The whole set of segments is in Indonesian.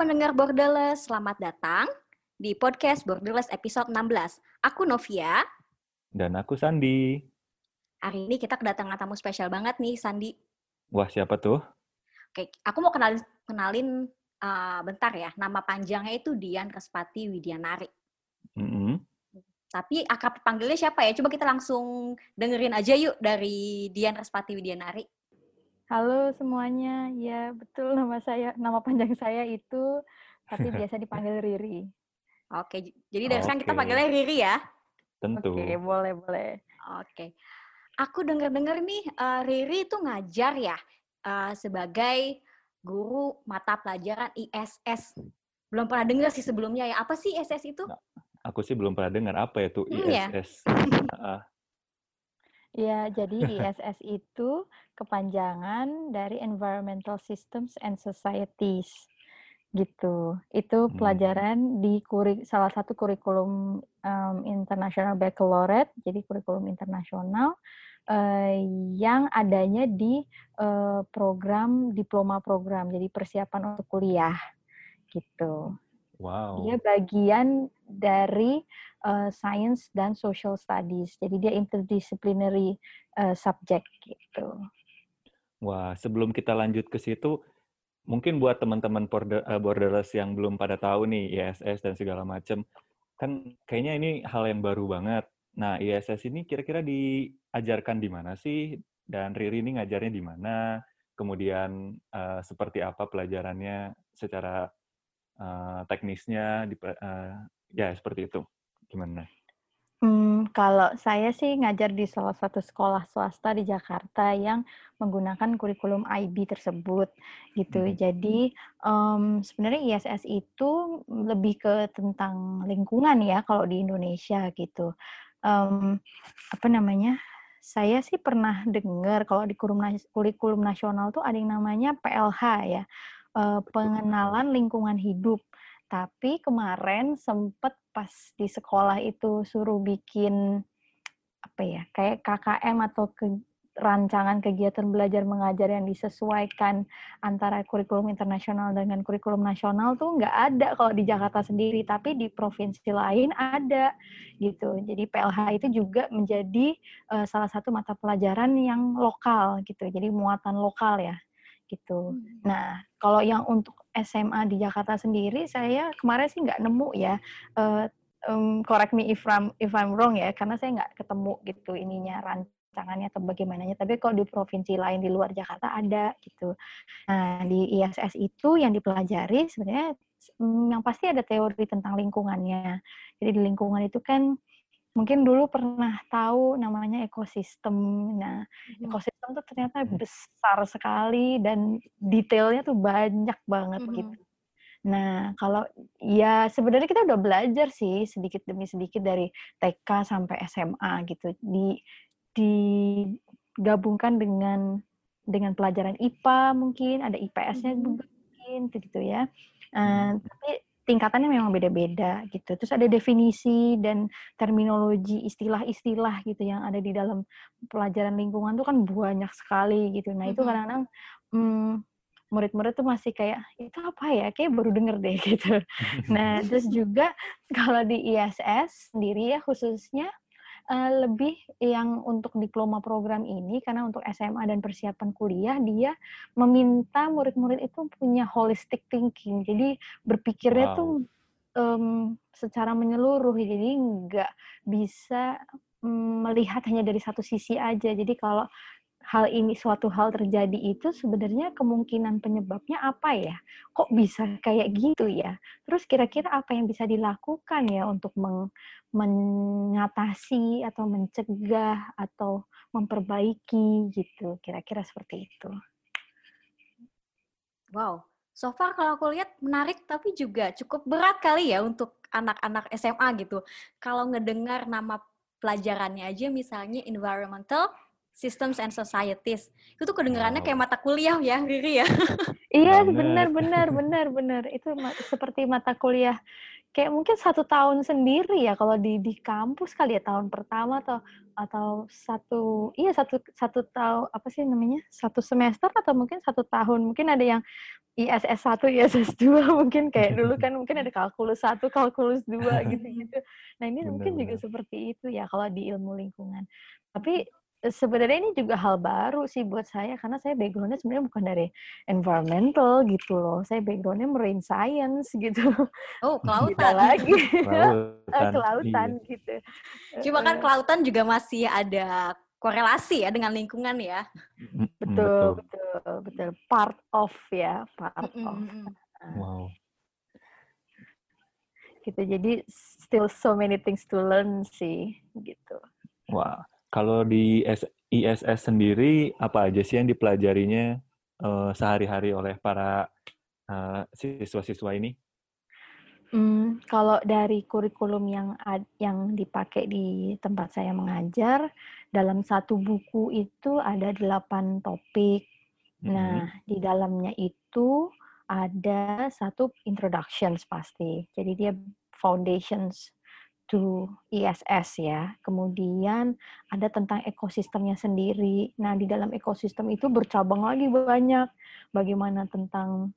pendengar Borderless, selamat datang di podcast Borderless episode 16. Aku Novia. Dan aku Sandi. Hari ini kita kedatangan tamu spesial banget nih, Sandi. Wah, siapa tuh? Oke, aku mau kenalin, kenalin uh, bentar ya. Nama panjangnya itu Dian Respati Widianari. Mm -hmm. Tapi akrab panggilnya siapa ya? Coba kita langsung dengerin aja yuk dari Dian Respati Widianari. Halo semuanya, ya betul nama saya, nama panjang saya itu, tapi biasa dipanggil Riri. Oke, jadi dari sekarang kita panggilnya Riri ya? Tentu. Oke, boleh, boleh. Oke. Aku dengar-dengar nih, uh, Riri itu ngajar ya, uh, sebagai guru mata pelajaran ISS. Belum pernah dengar sih sebelumnya ya, apa sih ISS itu? Nah, aku sih belum pernah dengar apa itu Hmm, ya? Ya, jadi ISS itu kepanjangan dari Environmental Systems and Societies. Gitu. Itu Hmm. pelajaran di kuri, salah satu kurikulum um, International Baccalaureate, jadi kurikulum internasional eh, yang adanya di eh, program diploma program, jadi persiapan untuk kuliah. Gitu. Wow. Dia bagian dari uh, science dan social studies. Jadi dia interdisciplinary uh, subject gitu. Wah, sebelum kita lanjut ke situ, mungkin buat teman-teman border, eh, borderless yang belum pada tahu nih ISS dan segala macam, kan kayaknya ini hal yang baru banget. Nah, ISS ini kira-kira diajarkan di mana sih? Dan Riri ini ngajarnya di mana? Kemudian eh, seperti apa pelajarannya secara eh, teknisnya? Di, eh, ya, seperti itu. Gimana? Hmm, kalau saya sih ngajar di salah satu sekolah swasta di Jakarta yang menggunakan kurikulum IB tersebut gitu. Mhm. Jadi um, sebenarnya ISS itu lebih ke tentang lingkungan ya kalau di Indonesia gitu. Um, apa namanya? Saya sih pernah dengar kalau di kurikulum, kurikulum nasional tuh ada yang namanya PLH ya, eh, pengenalan lingkungan hidup. Tapi kemarin sempet pas di sekolah itu suruh bikin apa ya kayak KKM atau ke, rancangan kegiatan belajar mengajar yang disesuaikan antara kurikulum internasional dengan kurikulum nasional tuh nggak ada kalau di Jakarta sendiri. Tapi di provinsi lain ada gitu. Jadi PLH itu juga menjadi uh, salah satu mata pelajaran yang lokal gitu. Jadi muatan lokal ya gitu. Nah, kalau yang untuk SMA di Jakarta sendiri, saya kemarin sih nggak nemu ya. Uh, um, correct me if I'm if I'm wrong ya, karena saya nggak ketemu gitu ininya rancangannya atau bagaimananya. Tapi kalau di provinsi lain di luar Jakarta ada gitu. Nah, di ISS itu yang dipelajari sebenarnya yang pasti ada teori tentang lingkungannya. Jadi di lingkungan itu kan mungkin dulu pernah tahu namanya ekosistem. Nah, Hmm. ekosistem tuh ternyata besar sekali dan detailnya tuh banyak banget Mhm. gitu. Nah, kalau ya sebenarnya kita udah belajar sih sedikit demi sedikit dari TK sampai SMA gitu. Di digabungkan dengan dengan pelajaran IPA mungkin, ada IPS-nya juga mungkin gitu ya. Uh, tapi tingkatannya memang beda-beda gitu. Terus ada definisi dan terminologi istilah-istilah gitu yang ada di dalam pelajaran lingkungan tuh kan banyak sekali gitu. Nah itu kadang-kadang hmm, murid-murid tuh masih kayak itu apa ya? Kayak baru denger deh gitu. Nah terus juga kalau di ISS sendiri ya khususnya uh, lebih yang untuk diploma program ini karena untuk SMA dan persiapan kuliah dia meminta murid-murid itu punya holistic thinking. Jadi berpikirnya Wow. tuh um, secara menyeluruh. Jadi nggak bisa um, melihat hanya dari satu sisi aja. Jadi kalau hal ini suatu hal terjadi itu sebenarnya kemungkinan penyebabnya apa ya? Kok bisa kayak gitu ya? Terus kira-kira apa yang bisa dilakukan ya untuk meng, mengatasi atau mencegah atau memperbaiki gitu? Kira-kira seperti itu. Wow, so far kalau aku lihat menarik tapi juga cukup berat kali ya untuk anak-anak SMA gitu. Kalau ngedengar nama pelajarannya aja misalnya environmental systems and societies. Itu tuh kedengarannya Wow. kayak mata kuliah ya, Riri ya. Iya, benar, benar, benar, benar. Itu ma- seperti mata kuliah kayak mungkin satu tahun sendiri ya kalau di di kampus kali ya tahun pertama atau atau satu iya satu satu tahun apa sih namanya satu semester atau mungkin satu tahun mungkin ada yang ISS 1, ISS 2 mungkin kayak dulu kan mungkin ada kalkulus 1, kalkulus 2 gitu-gitu. Nah, ini benar, mungkin juga seperti itu ya kalau di ilmu lingkungan. Tapi sebenarnya ini juga hal baru sih buat saya karena saya backgroundnya sebenarnya bukan dari environmental gitu loh. Saya backgroundnya marine science gitu. Oh kelautan. lagi. Kelautan, kelautan iya. gitu. Cuma kan kelautan juga masih ada korelasi ya dengan lingkungan ya. Betul betul. betul, part of ya part mm of. wow. Gitu jadi still so many things to learn sih gitu. Wow kalau di ISS sendiri, apa aja sih yang dipelajarinya uh, sehari-hari oleh para uh, siswa-siswa ini? Hmm, kalau dari kurikulum yang ad, yang dipakai di tempat saya mengajar, dalam satu buku itu ada delapan topik. Mm-hmm. Nah, di dalamnya itu ada satu introductions pasti. Jadi dia foundations to ISS ya. Kemudian ada tentang ekosistemnya sendiri. Nah, di dalam ekosistem itu bercabang lagi banyak. Bagaimana tentang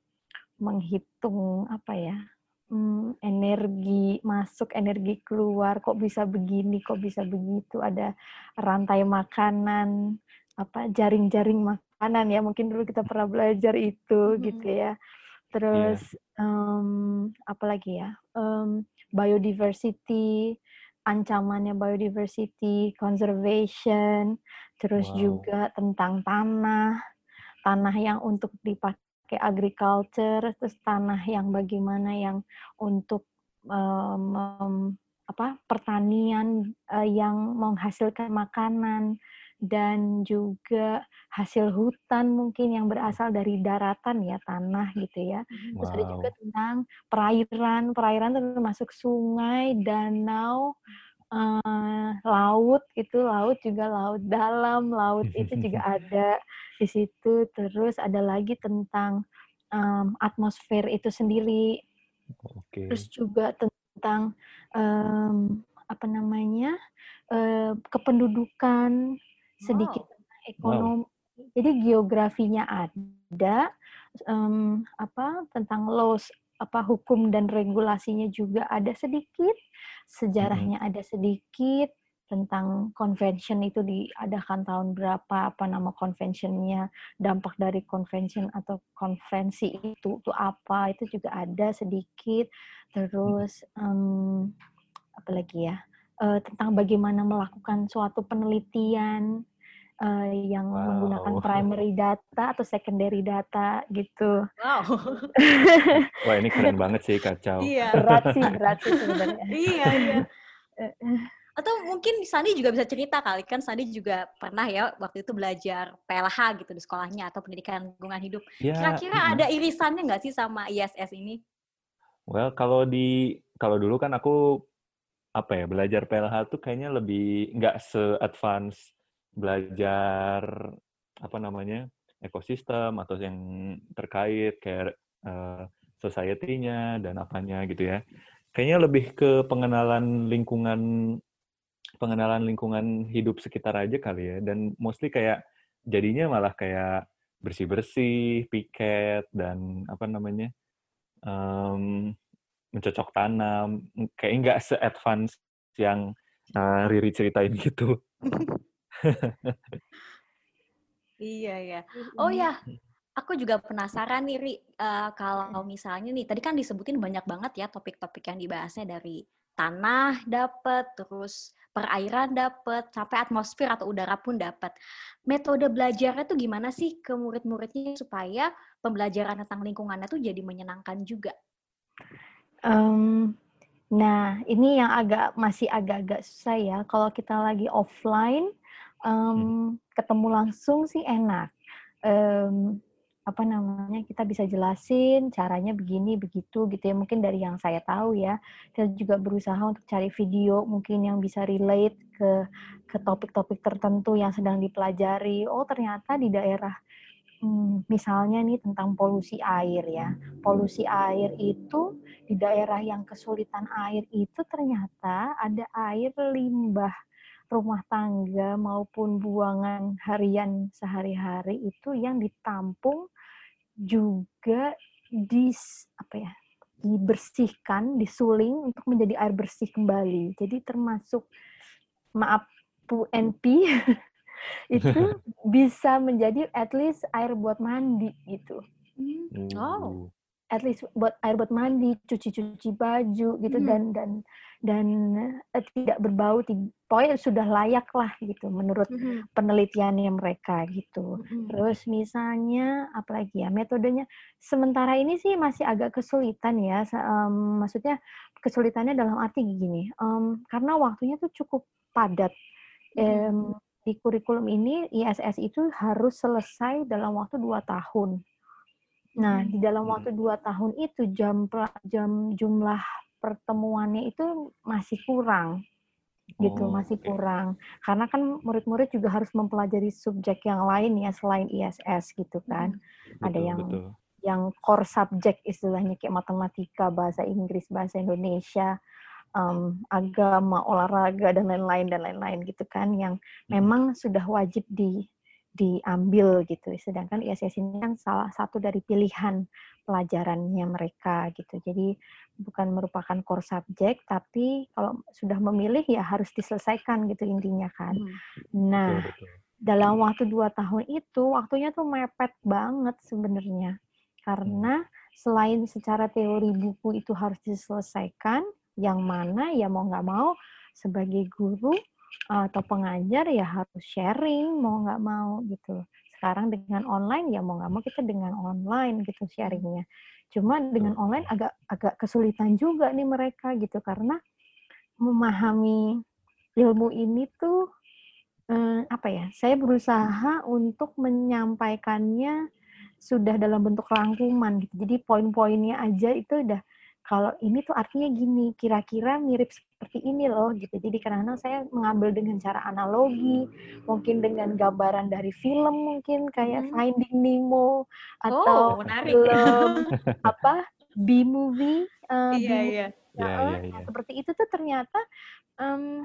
menghitung apa ya? Hmm, energi masuk, energi keluar, kok bisa begini, kok bisa begitu. Ada rantai makanan, apa jaring-jaring makanan ya. Mungkin dulu kita pernah belajar itu hmm. gitu ya. Terus yeah. um, apa lagi ya? Um, biodiversity, ancamannya biodiversity, conservation, terus wow. juga tentang tanah, tanah yang untuk dipakai agriculture, terus tanah yang bagaimana yang untuk um, um, apa pertanian uh, yang menghasilkan makanan dan juga hasil hutan mungkin yang berasal dari daratan ya tanah gitu ya. Wow. Terus ada juga tentang perairan, perairan termasuk sungai, danau, uh, laut itu laut juga laut dalam, laut itu juga ada di situ. Terus ada lagi tentang um, atmosfer itu sendiri. Okay. Terus juga tentang um, apa namanya uh, kependudukan sedikit wow. ekonomi. Wow. Jadi geografinya ada, um, apa tentang laws, apa hukum dan regulasinya juga ada sedikit, sejarahnya hmm. ada sedikit tentang convention itu diadakan tahun berapa, apa nama conventionnya, dampak dari convention atau konferensi itu itu apa, itu juga ada sedikit. Terus um, apa lagi ya? Uh, tentang bagaimana melakukan suatu penelitian uh, yang wow. menggunakan primary data atau secondary data gitu. Wow. Wah ini keren banget sih kacau. Iya. Berat sih, berat sih sebenarnya. iya, iya. Atau mungkin Sandi juga bisa cerita kali kan Sandi juga pernah ya waktu itu belajar PLH gitu di sekolahnya atau pendidikan lingkungan hidup. Ya, Kira-kira mm. ada irisannya nggak sih sama ISS ini? Well, kalau di kalau dulu kan aku apa ya belajar PLH tuh kayaknya lebih nggak se-advance belajar apa namanya ekosistem atau yang terkait kayak uh, society-nya dan apanya gitu ya. Kayaknya lebih ke pengenalan lingkungan pengenalan lingkungan hidup sekitar aja kali ya dan mostly kayak jadinya malah kayak bersih-bersih, piket dan apa namanya? Um, mencocok tanam kayak nggak se-advance yang uh, Riri ceritain gitu. iya ya. Oh ya, aku juga penasaran nih Ri, uh, kalau misalnya nih tadi kan disebutin banyak banget ya topik-topik yang dibahasnya dari tanah dapat, terus perairan dapat, sampai atmosfer atau udara pun dapat. Metode belajarnya tuh gimana sih ke murid-muridnya supaya pembelajaran tentang lingkungannya tuh jadi menyenangkan juga? Um, nah, ini yang agak masih agak-agak susah ya. Kalau kita lagi offline, um, ketemu langsung sih enak. Um, apa namanya kita bisa jelasin caranya begini begitu gitu ya mungkin dari yang saya tahu ya kita juga berusaha untuk cari video mungkin yang bisa relate ke ke topik-topik tertentu yang sedang dipelajari oh ternyata di daerah hmm, misalnya nih tentang polusi air ya. Polusi air itu di daerah yang kesulitan air itu ternyata ada air limbah rumah tangga maupun buangan harian sehari-hari itu yang ditampung juga di apa ya dibersihkan, disuling untuk menjadi air bersih kembali. Jadi termasuk maaf Pu NP itu bisa menjadi at least air buat mandi gitu. Hmm. Oh at least buat air buat mandi, cuci-cuci baju gitu hmm. dan dan dan uh, tidak berbau, pokoknya sudah layak lah gitu menurut hmm. penelitiannya mereka gitu. Hmm. Terus misalnya apalagi ya metodenya sementara ini sih masih agak kesulitan ya, um, maksudnya kesulitannya dalam arti gini, um, karena waktunya tuh cukup padat. Um, di kurikulum ini ISS itu harus selesai dalam waktu dua tahun Nah, di dalam waktu dua tahun itu jam jam jumlah pertemuannya itu masih kurang, gitu, oh, masih okay. kurang. Karena kan murid-murid juga harus mempelajari subjek yang lain ya selain ISS gitu kan. Betul, Ada yang betul. yang core subjek istilahnya kayak matematika, bahasa Inggris, bahasa Indonesia, um, agama, olahraga dan lain-lain dan lain-lain gitu kan yang memang sudah wajib di diambil gitu. Sedangkan ISS ini kan salah satu dari pilihan pelajarannya mereka gitu. Jadi bukan merupakan core subject, tapi kalau sudah memilih ya harus diselesaikan gitu intinya kan. Hmm. Nah, betul, betul. dalam waktu dua tahun itu waktunya tuh mepet banget sebenarnya. Karena selain secara teori buku itu harus diselesaikan, yang mana ya mau nggak mau sebagai guru atau pengajar ya harus sharing mau nggak mau gitu. Sekarang dengan online ya mau nggak mau kita dengan online gitu sharingnya. Cuma dengan online agak agak kesulitan juga nih mereka gitu karena memahami ilmu ini tuh eh, apa ya? Saya berusaha untuk menyampaikannya sudah dalam bentuk rangkuman gitu. Jadi poin-poinnya aja itu udah kalau ini tuh artinya gini, kira-kira mirip seperti ini loh gitu. Jadi karena saya mengambil dengan cara analogi, mungkin dengan gambaran dari film mungkin kayak hmm. Finding Nemo atau oh, film apa B-movie, uh, iya, iya. Ya, ya, ya, seperti itu tuh ternyata um,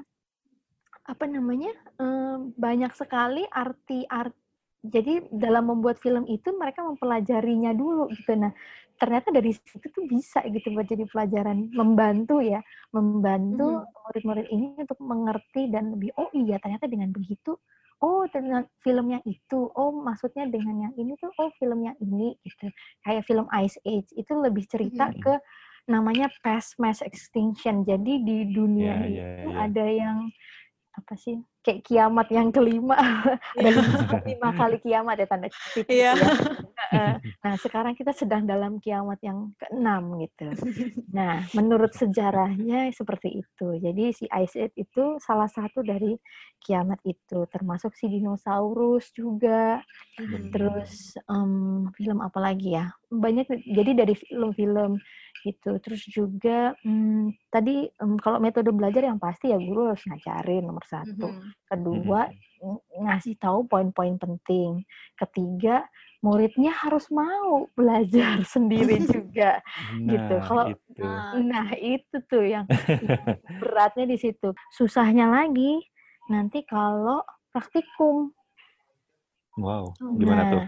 apa namanya um, banyak sekali arti-arti jadi dalam membuat film itu mereka mempelajarinya dulu gitu. Nah, ternyata dari situ tuh bisa gitu buat jadi pelajaran membantu ya, membantu mm-hmm. murid-murid ini untuk mengerti dan lebih oh iya ternyata dengan begitu oh dengan filmnya itu oh maksudnya dengan yang ini tuh oh filmnya ini gitu kayak film Ice Age itu lebih cerita mm-hmm. ke namanya past mass extinction jadi di dunia yeah, itu yeah, yeah. ada yang apa sih kayak kiamat yang kelima ada iya. lima kali kiamat ya tanda kutip yeah. gitu ya. nah sekarang kita sedang dalam kiamat yang keenam gitu nah menurut sejarahnya seperti itu jadi si Ice Age itu salah satu dari kiamat itu termasuk si dinosaurus juga hmm. terus um, film apa lagi ya banyak jadi dari film-film gitu. Terus juga hmm, tadi um, kalau metode belajar yang pasti ya guru harus ngajarin nomor satu. Mm-hmm. Kedua mm-hmm. ngasih tahu poin-poin penting. Ketiga muridnya harus mau belajar sendiri juga nah, gitu. Kalau itu. nah itu tuh yang beratnya di situ. Susahnya lagi nanti kalau praktikum. Wow, gimana nah, tuh?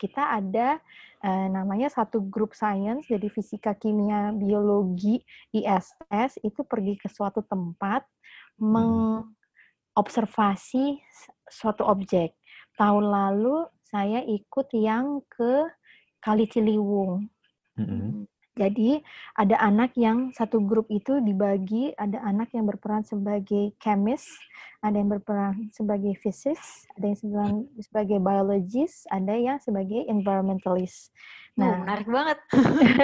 Kita ada uh, namanya satu grup science jadi fisika kimia biologi ISS itu pergi ke suatu tempat mengobservasi suatu objek tahun lalu saya ikut yang ke Kali Ciliwung hmm. Jadi ada anak yang satu grup itu dibagi, ada anak yang berperan sebagai chemist, ada yang berperan sebagai physicist, ada yang sebagai biologist, ada yang sebagai environmentalist. Nah, oh, menarik banget.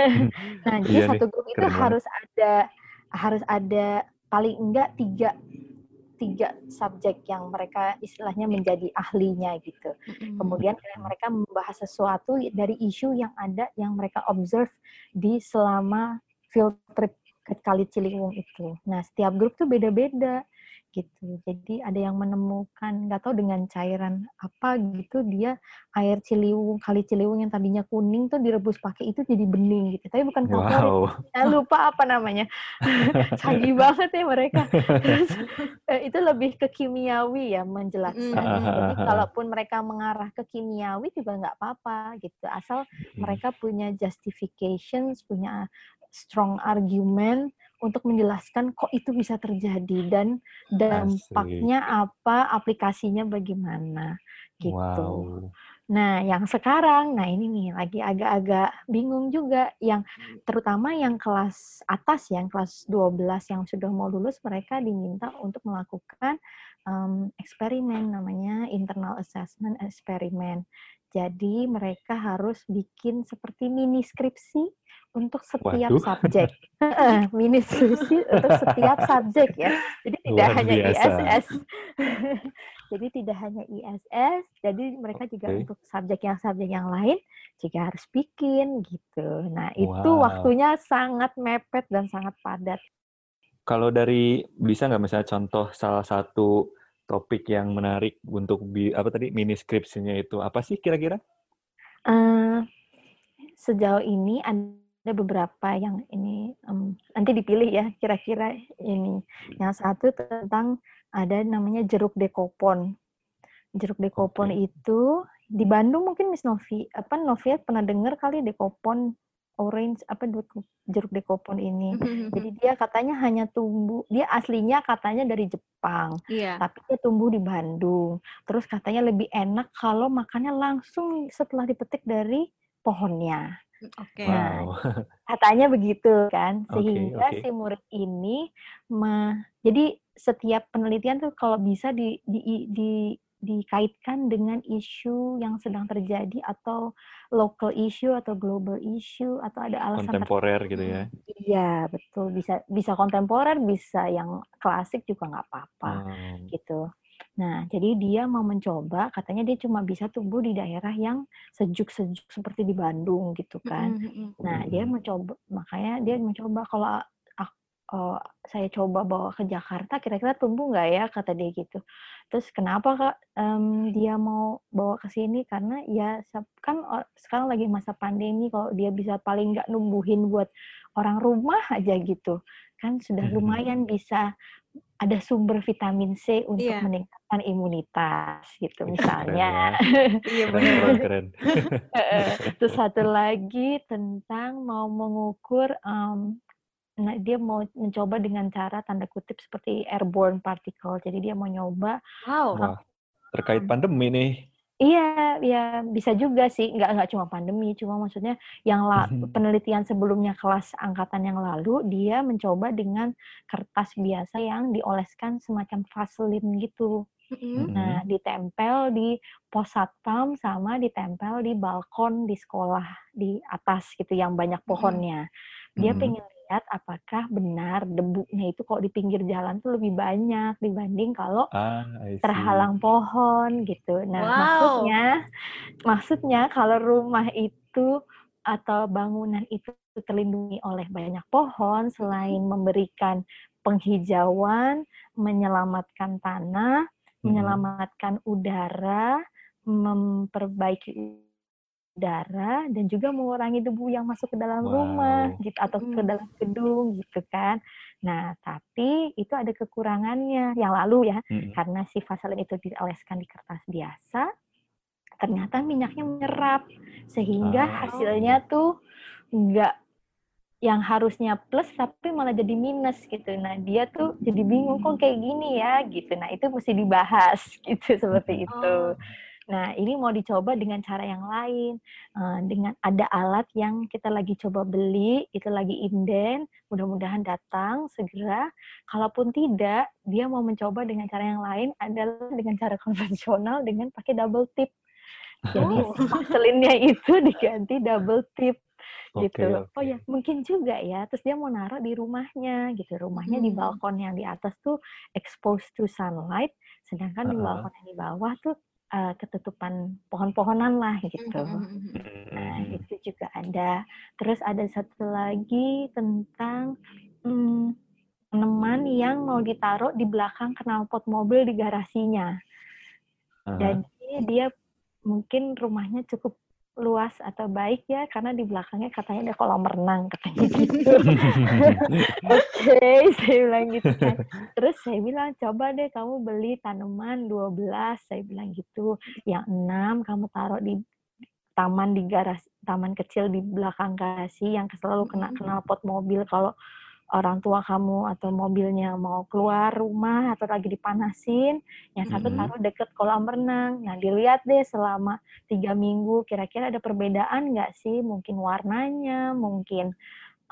nah, jadi iya satu grup itu harus ada harus ada paling enggak tiga tiga subjek yang mereka istilahnya menjadi ahlinya gitu. Mm-hmm. Kemudian mereka membahas sesuatu dari isu yang ada yang mereka observe di selama field trip ke Kali Ciliwung itu. Nah, setiap grup tuh beda-beda gitu. Jadi ada yang menemukan nggak tahu dengan cairan apa gitu dia air Ciliwung kali Ciliwung yang tadinya kuning tuh direbus pakai itu jadi bening gitu. Tapi bukan favorit. Wow. Saya lupa apa namanya. Canggih banget ya mereka. Terus, eh, itu lebih ke kimiawi ya menjelaskan. Mm. Jadi kalaupun mereka mengarah ke kimiawi juga nggak apa-apa gitu. Asal Hmm. mereka punya justifications, punya strong argument untuk menjelaskan kok itu bisa terjadi dan dampaknya apa, aplikasinya bagaimana gitu. Wow. Nah, yang sekarang, nah ini nih lagi agak-agak bingung juga yang terutama yang kelas atas yang kelas 12 yang sudah mau lulus mereka diminta untuk melakukan um, eksperimen namanya internal assessment eksperimen. Jadi mereka harus bikin seperti mini skripsi untuk setiap Waduh. subjek. mini skripsi untuk setiap subjek ya. Jadi tidak Luar hanya biasa. ISS. jadi tidak hanya ISS, jadi mereka juga Oke. untuk subjek yang subjek yang lain juga harus bikin gitu. Nah, itu Wow. waktunya sangat mepet dan sangat padat. Kalau dari bisa nggak misalnya contoh salah satu topik yang menarik untuk bi, apa tadi mini skripsinya itu apa sih kira-kira? Eh, sejauh ini ada beberapa yang ini em, nanti dipilih ya kira-kira ini. Yang satu tentang ada namanya jeruk dekopon. Jeruk dekopon Oke. itu di Bandung mungkin Miss Novi apa Novia pernah dengar kali dekopon orange apa jeruk dekopon ini. Jadi dia katanya hanya tumbuh, dia aslinya katanya dari Jepang, Iya. tapi dia tumbuh di Bandung. Terus katanya lebih enak kalau makannya langsung setelah dipetik dari pohonnya. Oke. Nah, Wow. Katanya begitu kan, sehingga oke. si murid ini, me- jadi setiap penelitian tuh kalau bisa di, di, di- dikaitkan dengan isu yang sedang terjadi atau local issue atau global issue atau ada alasan Kontemporer gitu ya. Iya, betul. Bisa bisa kontemporer, bisa yang klasik juga nggak apa-apa Hmm. gitu. Nah, jadi dia mau mencoba, katanya dia cuma bisa tumbuh di daerah yang sejuk-sejuk seperti di Bandung gitu kan. Nah, dia mencoba, makanya dia mencoba kalau eh, saya coba bawa ke Jakarta, kira-kira tumbuh nggak ya, kata dia gitu. Terus kenapa kak em, dia mau bawa ke sini? Karena ya kan sekarang lagi masa pandemi, kalau dia bisa paling nggak numbuhin buat orang rumah aja gitu, kan sudah lumayan bisa ada sumber vitamin C untuk Iya. meningkatkan imunitas gitu misalnya. ya. Iya Keren, benar. keren, keren. Heeh. Terus satu lagi tentang mau mengukur, em, nah dia mau mencoba dengan cara tanda kutip seperti airborne particle. Jadi dia mau nyoba, Wow. Wah, terkait pandemi nih. iya, ya bisa juga sih, nggak nggak cuma pandemi, cuma maksudnya yang la- Mhm. penelitian sebelumnya kelas angkatan yang lalu dia mencoba dengan kertas biasa yang dioleskan semacam vaselin gitu. Mm-mm. Nah, ditempel di pos satpam sama ditempel di balkon di sekolah di atas gitu yang banyak pohonnya. Dia Mhm. pengen lihat apakah benar debunya itu kalau di pinggir jalan tuh lebih banyak dibanding kalau Ah, terhalang pohon gitu. Nah, Wow. maksudnya maksudnya kalau rumah itu atau bangunan itu terlindungi oleh banyak pohon selain memberikan penghijauan, menyelamatkan tanah, Mhm. menyelamatkan udara, memperbaiki udara dan juga mengurangi debu yang masuk ke dalam rumah Wow. gitu atau ke Mm. dalam gedung gitu kan. Nah, tapi itu ada kekurangannya yang lalu ya Mhm. karena si vaselin itu dioleskan di kertas biasa ternyata minyaknya menyerap sehingga Ah. hasilnya tuh enggak yang harusnya plus tapi malah jadi minus gitu. Nah, dia tuh jadi bingung kok kayak gini ya gitu. Nah, itu mesti dibahas gitu seperti itu. Oh. Nah, ini mau dicoba dengan cara yang lain, eh, dengan ada alat yang kita lagi coba beli, itu lagi inden, mudah-mudahan datang segera. Kalaupun tidak, dia mau mencoba dengan cara yang lain adalah dengan cara konvensional dengan pakai double tip. Jadi Oh. itu diganti double tip gitu. oke. Oh ya, mungkin juga ya. Terus dia mau naruh di rumahnya gitu. Rumahnya di Hmm. balkon yang di atas tuh exposed to sunlight, sedangkan di Heeh. balkon yang di bawah tuh eh, ketutupan pohon-pohonan lah gitu. Mm-mm. Nah, Mhm. itu juga ada. Terus ada satu lagi tentang hmm, tanaman yang mau ditaruh di belakang knalpot mobil di garasinya. Aha. Jadi dia mungkin rumahnya cukup luas atau baik ya karena di belakangnya katanya ada kolam renang katanya gitu. Oke, saya bilang gitu kan. Terus saya bilang coba deh kamu beli tanaman 12, saya bilang gitu. Yang enam kamu taruh di taman di garasi taman kecil di belakang garasi yang selalu kena kenal pot mobil kalau orang tua kamu atau mobilnya mau keluar rumah atau lagi dipanasin, yang satu Mhm. taruh deket kolam renang. Nah, dilihat deh selama tiga minggu, kira-kira ada perbedaan nggak sih? Mungkin warnanya, mungkin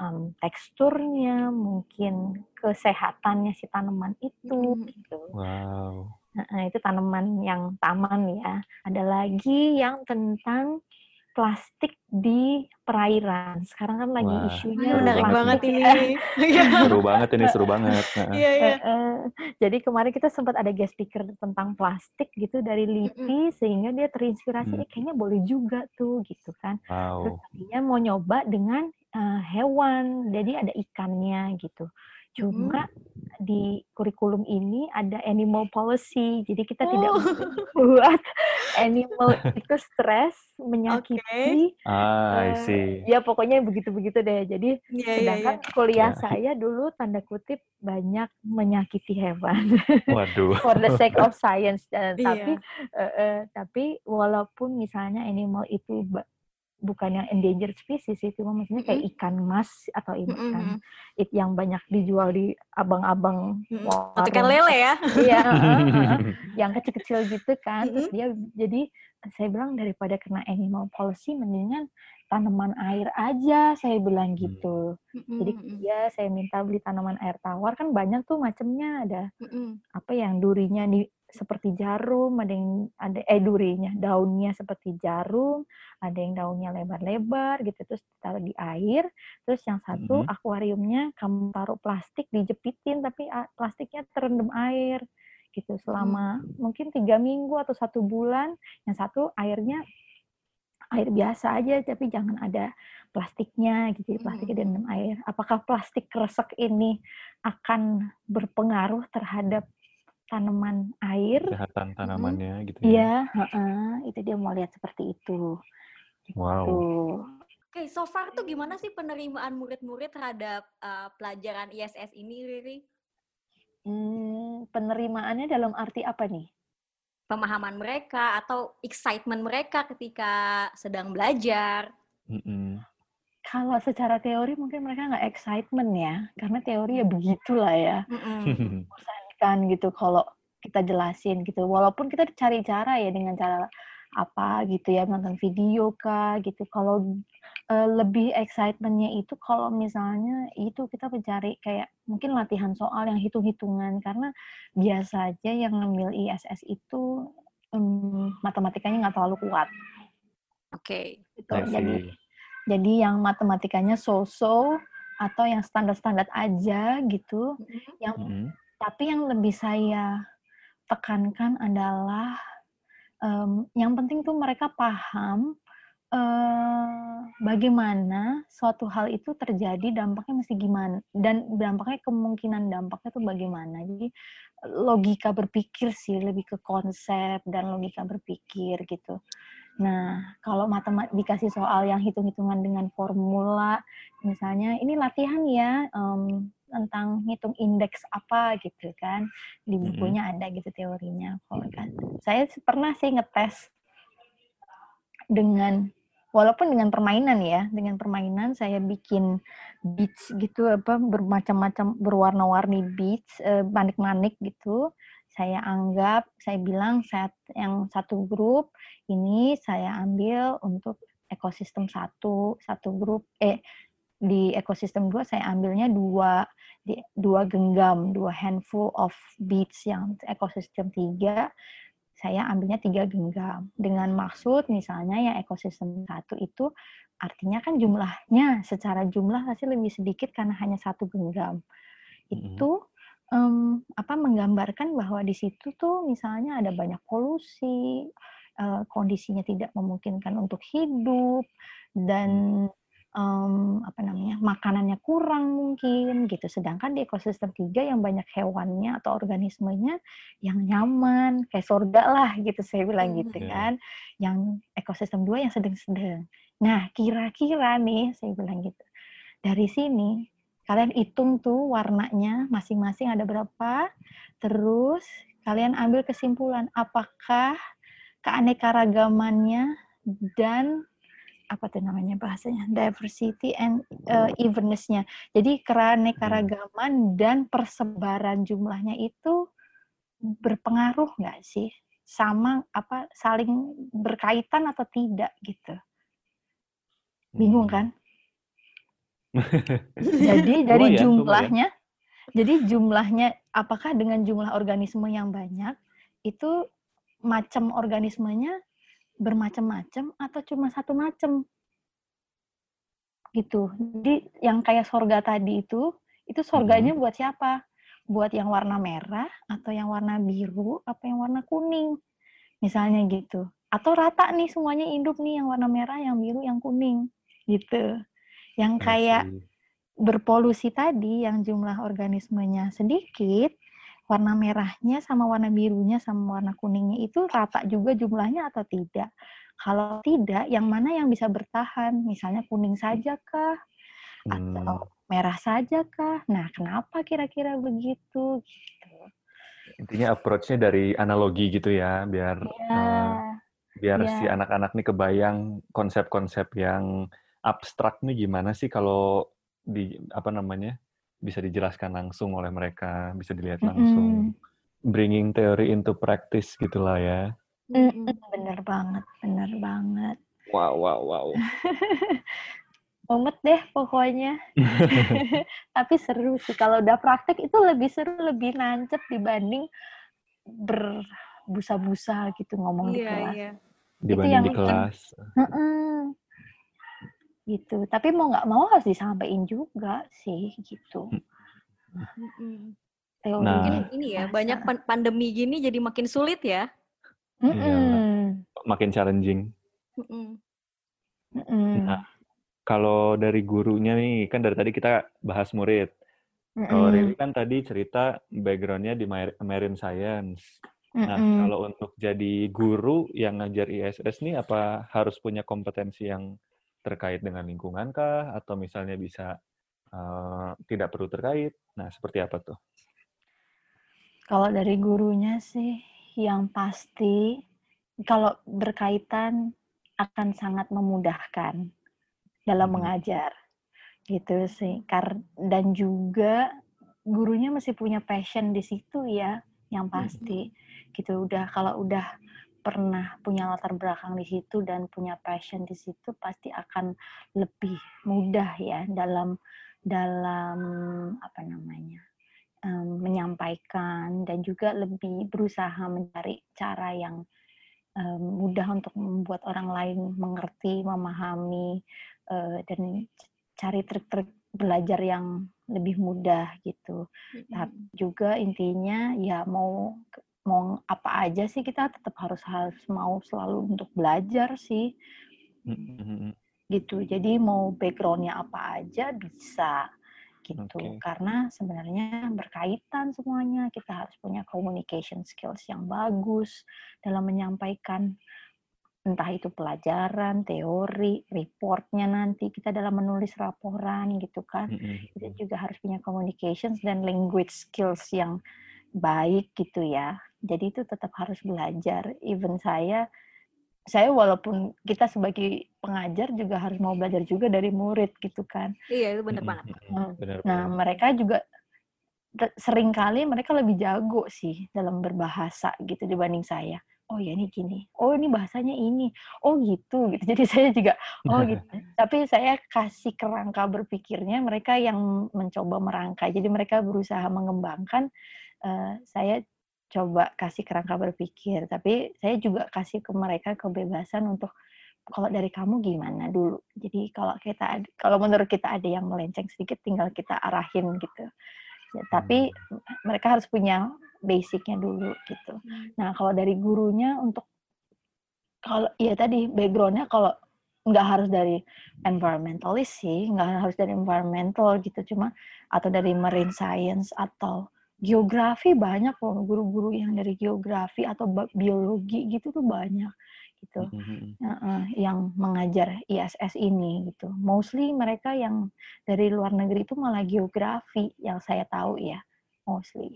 em, teksturnya, mungkin kesehatannya si tanaman itu, gitu. Wow. Heeh, itu tanaman yang taman ya. Ada lagi yang tentang plastik di perairan. Sekarang kan lagi Wah, isunya menarik banget ini. ya. Iya, Seru banget ini, seru banget. Heeh. iya, iya. Jadi kemarin kita sempat ada guest speaker tentang plastik gitu dari LIPI sehingga dia terinspirasi, Hmm. eh kayaknya boleh juga tuh gitu kan. Terus Wow. tadinya mau nyoba dengan eh, hewan, jadi ada ikannya gitu. Cuma di kurikulum ini ada animal policy, jadi kita tidak Oh. boleh buat animal itu stres, menyakiti, Ah, I eh, see. ya pokoknya begitu-begitu deh. Jadi Iya, iya, sedangkan kuliah Ya. saya dulu tanda kutip banyak menyakiti hewan Waduh. for the sake of science. Eh, Iya. Tapi eh, eh, tapi walaupun misalnya animal itu bukan yang endangered species itu maksudnya kayak ikan mas atau ikan Mm-mm. it yang banyak dijual di abang-abang warung. Atau ikan lele ya. Iya, yang kecil-kecil gitu kan. Terus Mm-mm. dia jadi saya bilang daripada kena animal policy mendingan tanaman air aja saya bilang Hmm. gitu. Mm-mm, Jadi dia saya minta beli tanaman air tawar kan banyak tuh macamnya ada mm-mm. apa yang durinya di seperti jarum, ada yang ada eh durinya, daunnya seperti jarum, ada yang daunnya lebar-lebar gitu terus taruh di air. Terus yang satu Mhm. akuariumnya kamu taruh plastik dijepitin tapi plastiknya terendam air gitu selama mungkin tiga minggu atau satu bulan. Yang satu airnya air biasa aja tapi jangan ada plastiknya gitu, plastiknya Mhm. direndam air. Apakah plastik kresek ini akan berpengaruh terhadap tanaman air? Kesehatan tanamannya gitu ya. Iya, heeh, itu dia mau lihat seperti itu. Wow. Tuh. Oke, so far tuh gimana sih penerimaan murid-murid terhadap uh, pelajaran ISS ini, Riri? Hmm, penerimaannya dalam arti apa nih? Pemahaman mereka atau excitement mereka ketika sedang belajar? Mm-mm. Kalau secara teori mungkin mereka nggak excitement ya, karena teori ya begitulah ya. kan gitu kalau kita jelasin gitu. Walaupun kita cari cara ya dengan cara apa gitu ya nonton video kah gitu. Kalau eh, lebih excitementnya itu kalau misalnya itu kita mencari kayak mungkin latihan soal yang hitung-hitungan. Karena biasa aja yang ngambil ISS itu em, matematikanya nggak terlalu kuat. Oke. gitu. I jadi jadi yang matematikanya so-so atau yang standar-standar aja gitu yang Mm-mm. Tapi yang lebih saya tekankan adalah em, yang penting tuh mereka paham eh, bagaimana suatu hal itu terjadi dampaknya mesti gimana dan dampaknya kemungkinan dampaknya tuh bagaimana. Jadi logika berpikir sih lebih ke konsep dan logika berpikir gitu. Nah kalau matematik dikasih soal yang hitung-hitungan dengan formula misalnya ini latihan ya em, tentang ngitung indeks apa gitu kan di bukunya ada gitu teorinya kalau kan. Saya pernah sih ngetes dengan walaupun dengan permainan ya dengan permainan saya bikin beats gitu apa bermacam-macam berwarna-warni beats eh, manik-manik gitu. Saya anggap saya bilang saya yang satu grup ini saya ambil untuk ekosistem satu satu grup eh di ekosistem dua saya ambilnya dua di, dua genggam dua handful of beads yang ekosistem tiga saya ambilnya tiga genggam. Dengan maksud misalnya yang ekosistem satu itu artinya kan jumlahnya secara jumlah pasti lebih sedikit karena hanya satu genggam. Itu em, apa menggambarkan bahwa di situ tuh misalnya ada banyak polusi eh, kondisinya tidak memungkinkan untuk hidup dan um, apa namanya makanannya kurang mungkin gitu. Sedangkan di ekosistem tiga yang banyak hewannya atau organismenya yang nyaman kayak surga lah gitu saya bilang gitu hmm. kan. Yang ekosistem dua yang sedang-sedang. Nah kira-kira nih saya bilang gitu dari sini kalian hitung tuh warnanya masing-masing ada berapa. Terus kalian ambil kesimpulan apakah keanekaragamannya dan apa tuh namanya bahasanya diversity and uh, evenness-nya. Jadi keanekaragaman dan persebaran jumlahnya itu berpengaruh nggak sih sama apa saling berkaitan atau tidak gitu. Bingung hmm. kan? jadi dari ya, jumlahnya ya. jadi jumlahnya apakah dengan jumlah organisme yang banyak itu macam organismenya bermacam-macam atau cuma satu macam gitu. Jadi yang kayak sorga tadi itu, itu sorganya hmm. buat siapa? Buat yang warna merah atau yang warna biru apa yang warna kuning? Misalnya gitu. Atau rata nih semuanya hidup nih yang warna merah, yang biru, yang kuning gitu. Yang kayak berpolusi tadi yang jumlah organismenya sedikit, warna merahnya sama warna birunya sama warna kuningnya itu rata juga jumlahnya atau tidak. Kalau tidak, yang mana yang bisa bertahan? Misalnya kuning saja kah? Atau hmm. merah saja kah? Nah, kenapa kira-kira begitu? Gitu. Intinya approach-nya dari analogi gitu ya, biar ya. uh, biar ya. si anak-anak nih kebayang konsep-konsep yang abstrak nih gimana sih kalau di apa namanya bisa dijelaskan langsung oleh mereka, bisa dilihat langsung. Mm -hmm. Bringing theory into practice gitulah ya. Mm -hmm. Bener banget, bener banget. Wow, wow, wow. Mumet deh pokoknya. Tapi seru sih. Kalau udah praktek itu lebih seru, lebih nancep dibanding berbusa-busa gitu ngomong yeah, di kelas. Yeah. Dibanding itu yang di kelas. Mm -mm gitu. Tapi mau nggak mau harus disampaikan juga sih gitu. Teori nah, mungkin ini ya banyak pandemi gini jadi makin sulit ya. Mm -mm. makin challenging. Mm -mm. nah kalau dari gurunya nih kan dari tadi kita bahas murid. Mm -mm. kalau Riri kan tadi cerita backgroundnya di marine science. Nah, mm -hmm. kalau untuk jadi guru yang ngajar ISS nih, apa harus punya kompetensi yang terkait dengan lingkungan kah atau misalnya bisa uh, tidak perlu terkait. Nah, seperti apa tuh? Kalau dari gurunya sih yang pasti kalau berkaitan akan sangat memudahkan dalam hmm. mengajar. Gitu sih. Dan juga gurunya masih punya passion di situ ya, yang pasti. Hmm. Gitu udah kalau udah pernah punya latar belakang di situ dan punya passion di situ pasti akan lebih mudah ya dalam dalam apa namanya um, menyampaikan dan juga lebih berusaha mencari cara yang um, mudah untuk membuat orang lain mengerti memahami uh, dan cari trik-trik belajar yang lebih mudah gitu. Mm -hmm. Tapi juga intinya ya mau mau apa aja sih kita tetap harus harus mau selalu untuk belajar sih gitu jadi mau backgroundnya apa aja bisa gitu okay. karena sebenarnya berkaitan semuanya kita harus punya communication skills yang bagus dalam menyampaikan entah itu pelajaran, teori, reportnya nanti kita dalam menulis laporan gitu kan. Mm-hmm. Kita juga harus punya communications dan language skills yang baik gitu ya jadi itu tetap harus belajar. Even saya saya walaupun kita sebagai pengajar juga harus mau belajar juga dari murid gitu kan. Iya itu benar banget. nah, benar, nah mereka juga sering kali mereka lebih jago sih dalam berbahasa gitu dibanding saya. Oh ya ini gini. Oh ini bahasanya ini. Oh gitu gitu. Jadi saya juga oh gitu. Tapi saya kasih kerangka berpikirnya mereka yang mencoba merangkai. Jadi mereka berusaha mengembangkan uh, saya coba kasih kerangka berpikir, tapi saya juga kasih ke mereka kebebasan untuk kalau dari kamu gimana dulu. Jadi kalau kita kalau menurut kita ada yang melenceng sedikit tinggal kita arahin gitu. Ya, tapi hmm. mereka harus punya basicnya dulu gitu. Hmm. Nah kalau dari gurunya untuk kalau ya tadi backgroundnya kalau nggak harus dari environmentalist sih, nggak harus dari environmental gitu, cuma atau dari marine science atau geografi banyak loh guru-guru yang dari geografi atau biologi gitu tuh banyak gitu mm-hmm. uh, yang mengajar ISS ini gitu. Mostly mereka yang dari luar negeri itu malah geografi yang saya tahu ya, mostly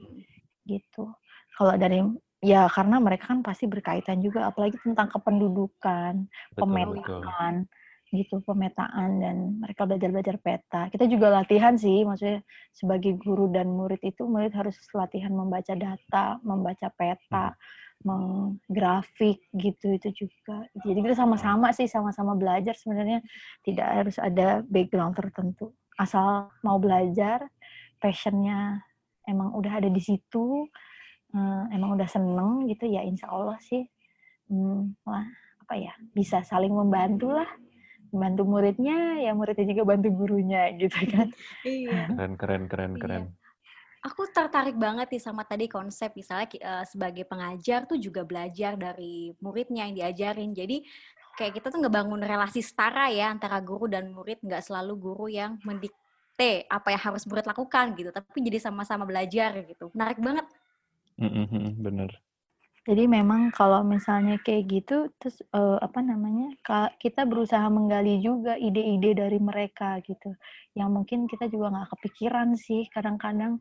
gitu. Kalau dari ya karena mereka kan pasti berkaitan juga apalagi tentang kependudukan, betul, pemetaan betul. Gitu, pemetaan dan mereka belajar-belajar peta. Kita juga latihan sih, maksudnya sebagai guru dan murid itu murid harus latihan membaca data, membaca peta. Hmm menggrafik gitu itu juga. Jadi kita sama-sama sih sama-sama belajar sebenarnya tidak harus ada background tertentu. Asal mau belajar, passionnya emang udah ada di situ, uh, emang udah seneng gitu ya insya Allah sih hmm, lah apa ya bisa saling membantu lah membantu muridnya ya muridnya juga bantu gurunya gitu kan iya keren keren keren iya. keren Aku tertarik banget nih sama tadi konsep misalnya uh, sebagai pengajar tuh juga belajar dari muridnya yang diajarin. Jadi kayak kita tuh ngebangun relasi setara ya antara guru dan murid, nggak selalu guru yang mendikte apa yang harus murid lakukan gitu, tapi jadi sama-sama belajar gitu. Menarik banget. Mm-hmm, bener. Jadi memang kalau misalnya kayak gitu, terus uh, apa namanya, kita berusaha menggali juga ide-ide dari mereka gitu, yang mungkin kita juga nggak kepikiran sih kadang-kadang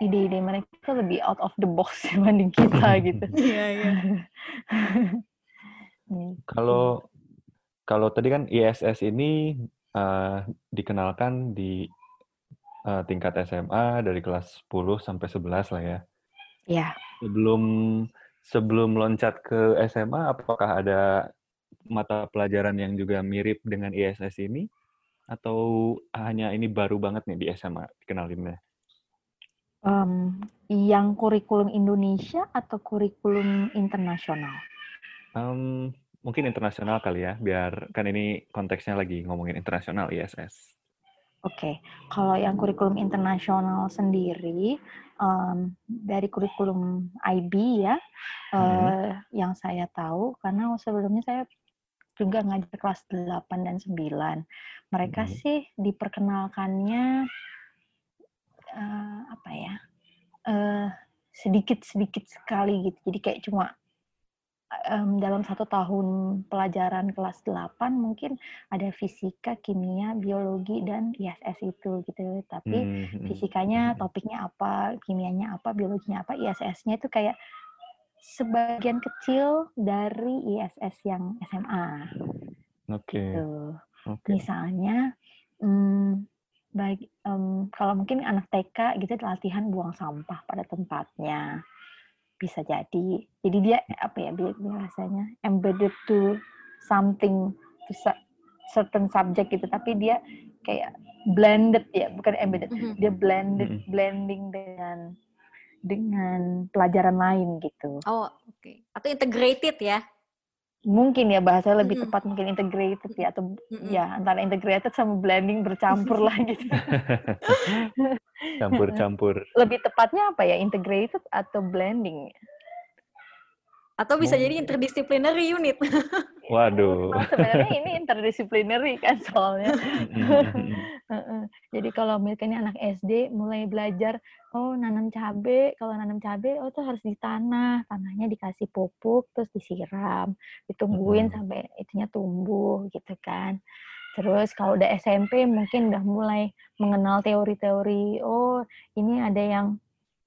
ide-ide mereka lebih out of the box dibanding kita gitu. Iya, iya. Kalau kalau tadi kan ISS ini uh, dikenalkan di uh, tingkat SMA dari kelas 10 sampai 11 lah ya. Iya. Sebelum sebelum loncat ke SMA apakah ada mata pelajaran yang juga mirip dengan ISS ini atau hanya ini baru banget nih di SMA dikenalinnya? Um, yang kurikulum Indonesia atau kurikulum internasional? Um, mungkin internasional kali ya, biar kan ini konteksnya lagi ngomongin internasional ISS. Oke, okay. kalau yang kurikulum internasional sendiri um, dari kurikulum IB ya, hmm. uh, yang saya tahu karena sebelumnya saya juga ngajar kelas 8 dan 9. Mereka hmm. sih diperkenalkannya uh, apa ya uh, sedikit sedikit sekali gitu jadi kayak cuma um, dalam satu tahun pelajaran kelas 8 mungkin ada fisika, kimia, biologi dan ISS itu gitu. Tapi hmm, hmm, hmm. fisikanya topiknya apa, kimianya apa, biologinya apa, ISS-nya itu kayak sebagian kecil dari ISS yang SMA. Oke. Okay. Gitu. Okay. Misalnya hmm, baik um, kalau mungkin anak TK gitu latihan buang sampah pada tempatnya bisa jadi jadi dia apa ya biasanya embedded to something to certain subject gitu tapi dia kayak blended ya bukan embedded mm -hmm. dia blended mm -hmm. blending dengan dengan pelajaran lain gitu oh oke okay. atau integrated ya mungkin ya bahasa lebih mm-hmm. tepat mungkin integrated ya atau mm-hmm. ya antara integrated sama blending bercampur lah gitu. Campur-campur. lebih tepatnya apa ya integrated atau blending? Atau bisa jadi interdisciplinary unit. Waduh. Nah, sebenarnya ini interdisciplinary kan soalnya. Jadi kalau misalnya anak SD mulai belajar, oh nanam cabe, kalau nanam cabe, oh tuh harus di tanah, tanahnya dikasih pupuk, terus disiram, ditungguin sampai itunya tumbuh gitu kan. Terus kalau udah SMP mungkin udah mulai mengenal teori-teori, oh ini ada yang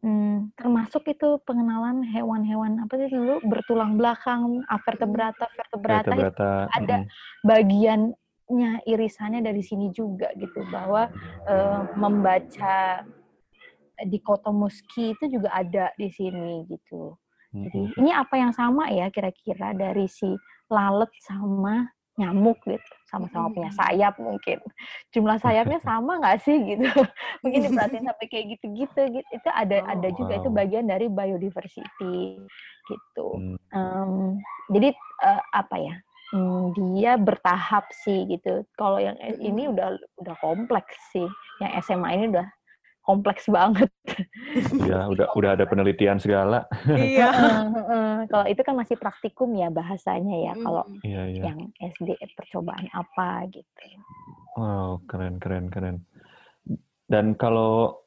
Hmm, termasuk itu pengenalan hewan-hewan apa sih dulu bertulang belakang, vertebrata, vertebrata, vertebrata. ada hmm. bagiannya irisannya dari sini juga gitu bahwa uh, membaca dikotomuski itu juga ada di sini gitu. Jadi ini apa yang sama ya kira-kira dari si lalat sama nyamuk gitu sama-sama punya sayap mungkin. Jumlah sayapnya sama nggak sih gitu? Mungkin diperhatiin sampai kayak gitu-gitu gitu. Itu ada oh, ada juga wow. itu bagian dari biodiversity gitu. Um, jadi uh, apa ya? Um, dia bertahap sih gitu. Kalau yang ini udah udah kompleks sih. Yang SMA ini udah kompleks banget. Ya, udah udah ada penelitian segala. Iya. Kalau itu kan masih praktikum ya bahasanya ya. Kalau Iya, iya. yang SD percobaan apa gitu. Wow, keren, keren, keren. Dan kalau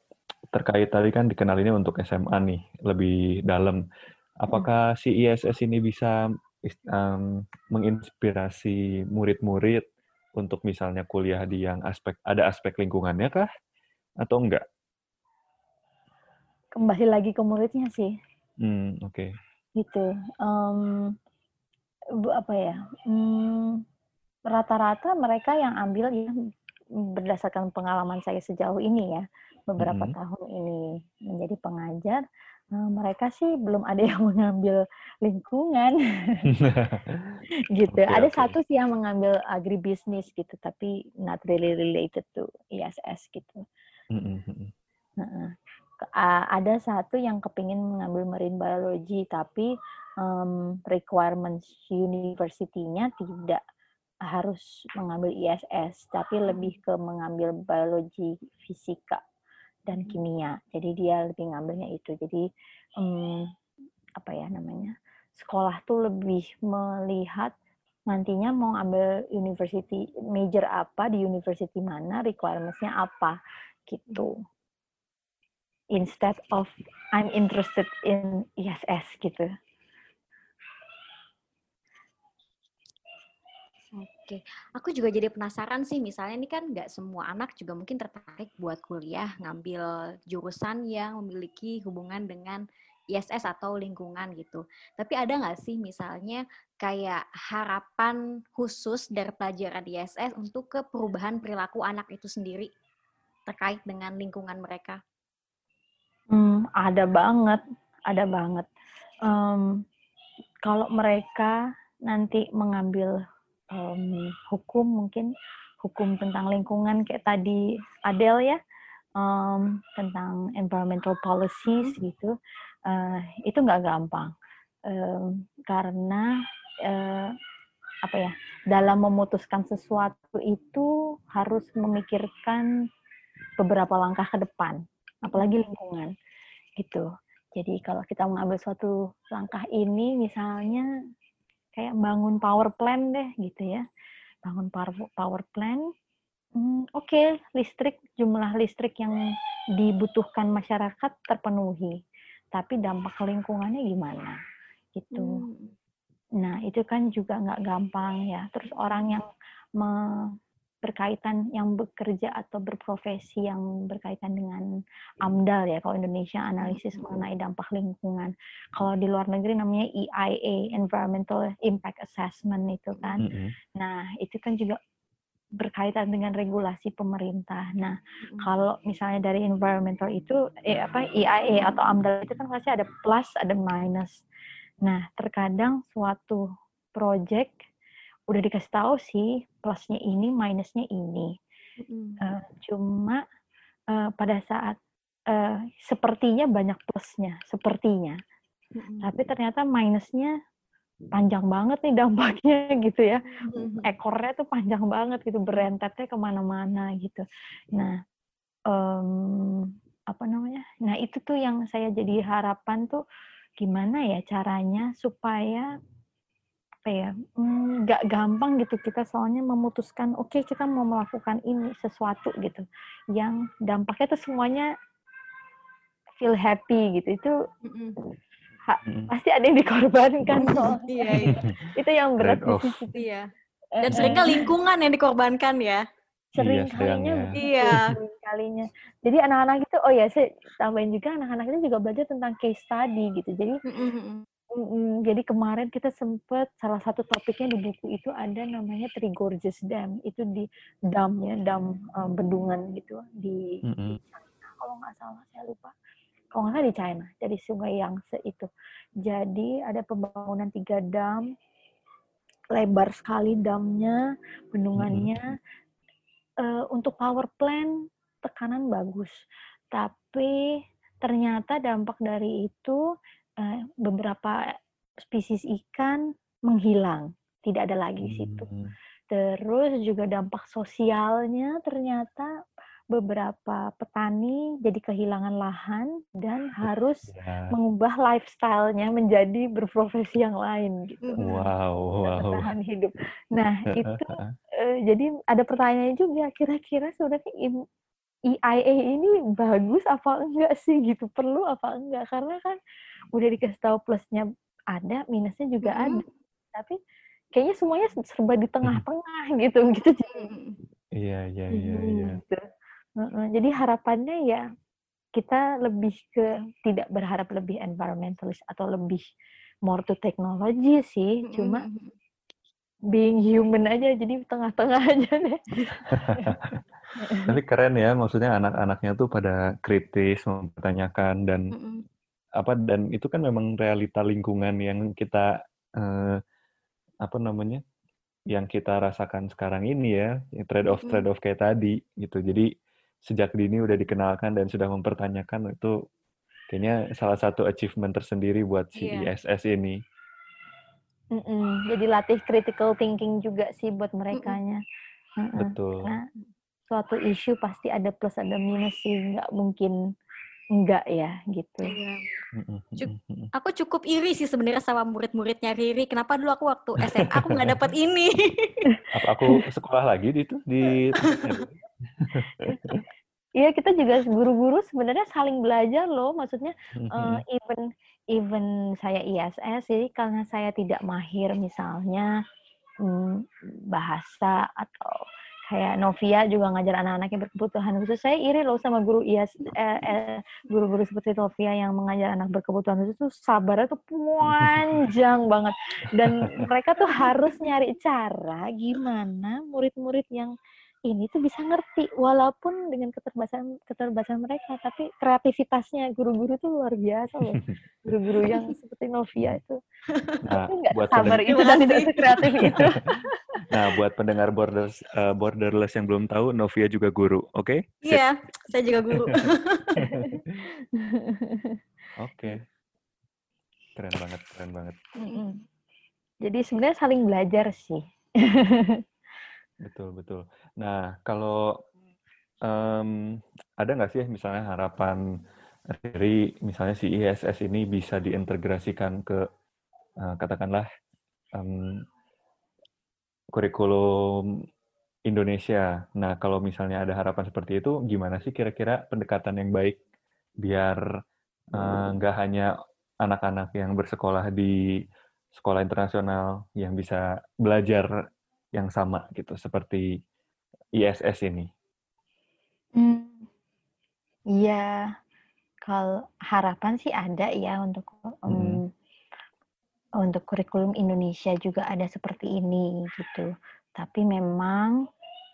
terkait tadi kan dikenalinnya untuk SMA nih, lebih dalam. Apakah si ISS ini bisa is- em, menginspirasi murid-murid untuk misalnya kuliah di yang aspek ada aspek lingkungannya kah? Atau enggak? Kembali lagi ke muridnya sih. Hmm, oke. gitu Em, bu- apa ya hmm, rata-rata mereka yang ambil ya berdasarkan pengalaman saya sejauh ini ya beberapa Mhm. tahun ini menjadi pengajar eh, mereka sih belum ada yang mengambil lingkungan gitu Oke, ada oke. satu sih yang mengambil agribisnis gitu tapi not really related to ISS gitu Mm, mm, mm. A- ada satu yang kepingin mengambil marine biology tapi em, requirements university-nya tidak harus mengambil ISS tapi lebih ke mengambil biologi fisika dan kimia. Jadi dia lebih ngambilnya itu. Jadi em, apa ya namanya sekolah tuh lebih melihat nantinya mau ambil university major apa di university mana requirements-nya apa gitu instead of I'm interested in ISS gitu. Oke, aku juga jadi penasaran sih, misalnya ini kan nggak semua anak juga mungkin tertarik buat kuliah ngambil jurusan yang memiliki hubungan dengan ISS atau lingkungan gitu. Tapi ada nggak sih misalnya kayak harapan khusus dari pelajaran ISS untuk ke perubahan perilaku anak itu sendiri terkait dengan lingkungan mereka? Ada banget, ada banget. Em, kalau mereka nanti mengambil em, hukum mungkin hukum tentang lingkungan kayak tadi Adele ya em, tentang environmental policies gitu eh, itu nggak gampang Em, karena eh, apa ya dalam memutuskan sesuatu itu harus memikirkan beberapa langkah ke depan apalagi lingkungan gitu. Jadi kalau kita mengambil suatu langkah ini misalnya kayak bangun power plant deh gitu ya. Bangun power power plant hmm, oke listrik jumlah listrik yang dibutuhkan masyarakat terpenuhi. Tapi dampak lingkungannya gimana? Gitu. Hmm. nah itu kan juga nggak gampang ya. Terus orang yang me- berkaitan yang bekerja atau berprofesi yang berkaitan dengan AMDAL ya kalau Indonesia analisis mengenai dampak lingkungan. Kalau di luar negeri namanya EIA Environmental Impact Assessment itu kan. Mm, mm. nah itu kan juga berkaitan dengan regulasi pemerintah. Nah Mm-mm. kalau misalnya dari environmental itu eh, apa EIA atau AMDAL itu kan pasti ada plus ada minus. Nah terkadang suatu project udah dikasih tahu sih plusnya ini minusnya ini Mm-mm. Eh, cuma eh, pada saat eh, sepertinya banyak plusnya sepertinya Mm-mm. tapi ternyata minusnya panjang banget nih dampaknya gitu ya Mm-mm. ekornya tuh panjang banget gitu berentetnya ke mana-mana gitu nah em, apa namanya nah itu tuh yang saya jadi harapan tuh gimana ya caranya supaya apa ya mm, nggak gampang gitu kita soalnya memutuskan oke kita mau melakukan ini sesuatu gitu yang dampaknya tuh semuanya feel happy gitu itu. Mm. pasti ada yang dikorbankan soalnya Iya, iya. itu yang berat di sisi Iya. Eh, Dan eh. sering kali lingkungan yang dikorbankan ya. sering Iya, kalinya Iya. sering kalinya jadi anak-anak itu oh ya saya tambahin juga anak-anak itu juga belajar tentang case study gitu jadi Mm-mm. Mm, jadi kemarin kita sempet salah satu topiknya di buku itu ada namanya Three Gorges Dam. Itu di dam ya dam eh, bendungan gitu di, di Mm-mm. China kalau nggak salah saya lupa. Kalau nggak salah di China dari sungai Yangtze itu. Jadi ada pembangunan tiga dam lebar sekali damnya bendungannya. Eh, untuk power plant tekanan bagus, tapi ternyata dampak dari itu eh, beberapa spesies ikan menghilang, tidak ada lagi di situ. Mm. Terus juga dampak sosialnya ternyata beberapa petani jadi kehilangan lahan dan harus Ya. mengubah lifestyle-nya menjadi berprofesi yang lain gitu. Mhm. Wow, untuk wow. bertahan hidup. Nah, itu eh, jadi ada pertanyaan juga kira-kira sebenarnya EIA ini bagus apa enggak sih gitu perlu apa enggak karena kan udah dikasih tahu plusnya ada minusnya juga Mhm. ada tapi kayaknya semuanya serba di tengah-tengah gitu gitu. Iya, iya, iya, iya. Gitu. Jadi harapannya ya kita lebih ke tidak berharap lebih environmentalis atau lebih more to technology sih cuma being human aja jadi tengah-tengah aja deh Tapi keren ya, maksudnya anak-anaknya tuh pada kritis, mempertanyakan dan Mhm. Apa dan itu kan memang realita lingkungan yang kita eh, apa namanya? yang kita rasakan sekarang ini ya, trade off trade off kayak tadi gitu. Jadi sejak dini udah dikenalkan dan sudah mempertanyakan itu kayaknya salah satu achievement tersendiri buat si Iya. ISS ini. Mm-mm. Jadi latih critical thinking juga sih buat merekanya. Heeh. Betul. Karena suatu isu pasti ada plus ada minus sih, nggak mungkin enggak ya gitu. Iya. Cuk-. Aku cukup iri sih sebenarnya sama murid-muridnya Riri. Kenapa dulu aku waktu SMA aku nggak dapat ini? Apa aku sekolah lagi di itu di Iya kita juga guru-guru sebenarnya saling belajar loh, maksudnya Mhm. even even saya ISS jadi karena saya tidak mahir misalnya mm, bahasa atau kayak Novia juga ngajar anak-anak yang berkebutuhan khusus. Saya iri loh sama guru IAS eh, eh, guru-guru seperti Novia yang mengajar anak berkebutuhan khusus tuh sabarnya tuh panjang banget. Dan mereka tuh harus nyari cara gimana murid-murid yang ini tuh bisa ngerti walaupun dengan keterbatasan keterbatasan mereka tapi kreativitasnya guru-guru tuh luar biasa loh guru-guru yang seperti Novia itu Nah, itu nggak sabar itu dan tidak kasih. sekreatif itu nah, buat pendengar borders eh, borderless yang belum tahu, Novia juga guru, oke? Sip. Iya, saya juga guru. Oke. Keren banget, keren banget. Mm-mm. jadi sebenarnya saling belajar sih Betul, betul. Nah, kalau em, ada nggak sih misalnya harapan dari misalnya si ISS ini bisa diintegrasikan ke eh, katakanlah em, kurikulum Indonesia. Nah, kalau misalnya ada harapan seperti itu, gimana sih kira-kira pendekatan yang baik biar eh, nggak hanya anak-anak yang bersekolah di sekolah internasional yang bisa belajar yang sama gitu seperti ISS ini. Hmm, Iya, kalau harapan sih ada ya untuk em, untuk kurikulum Indonesia juga ada seperti ini gitu. Tapi memang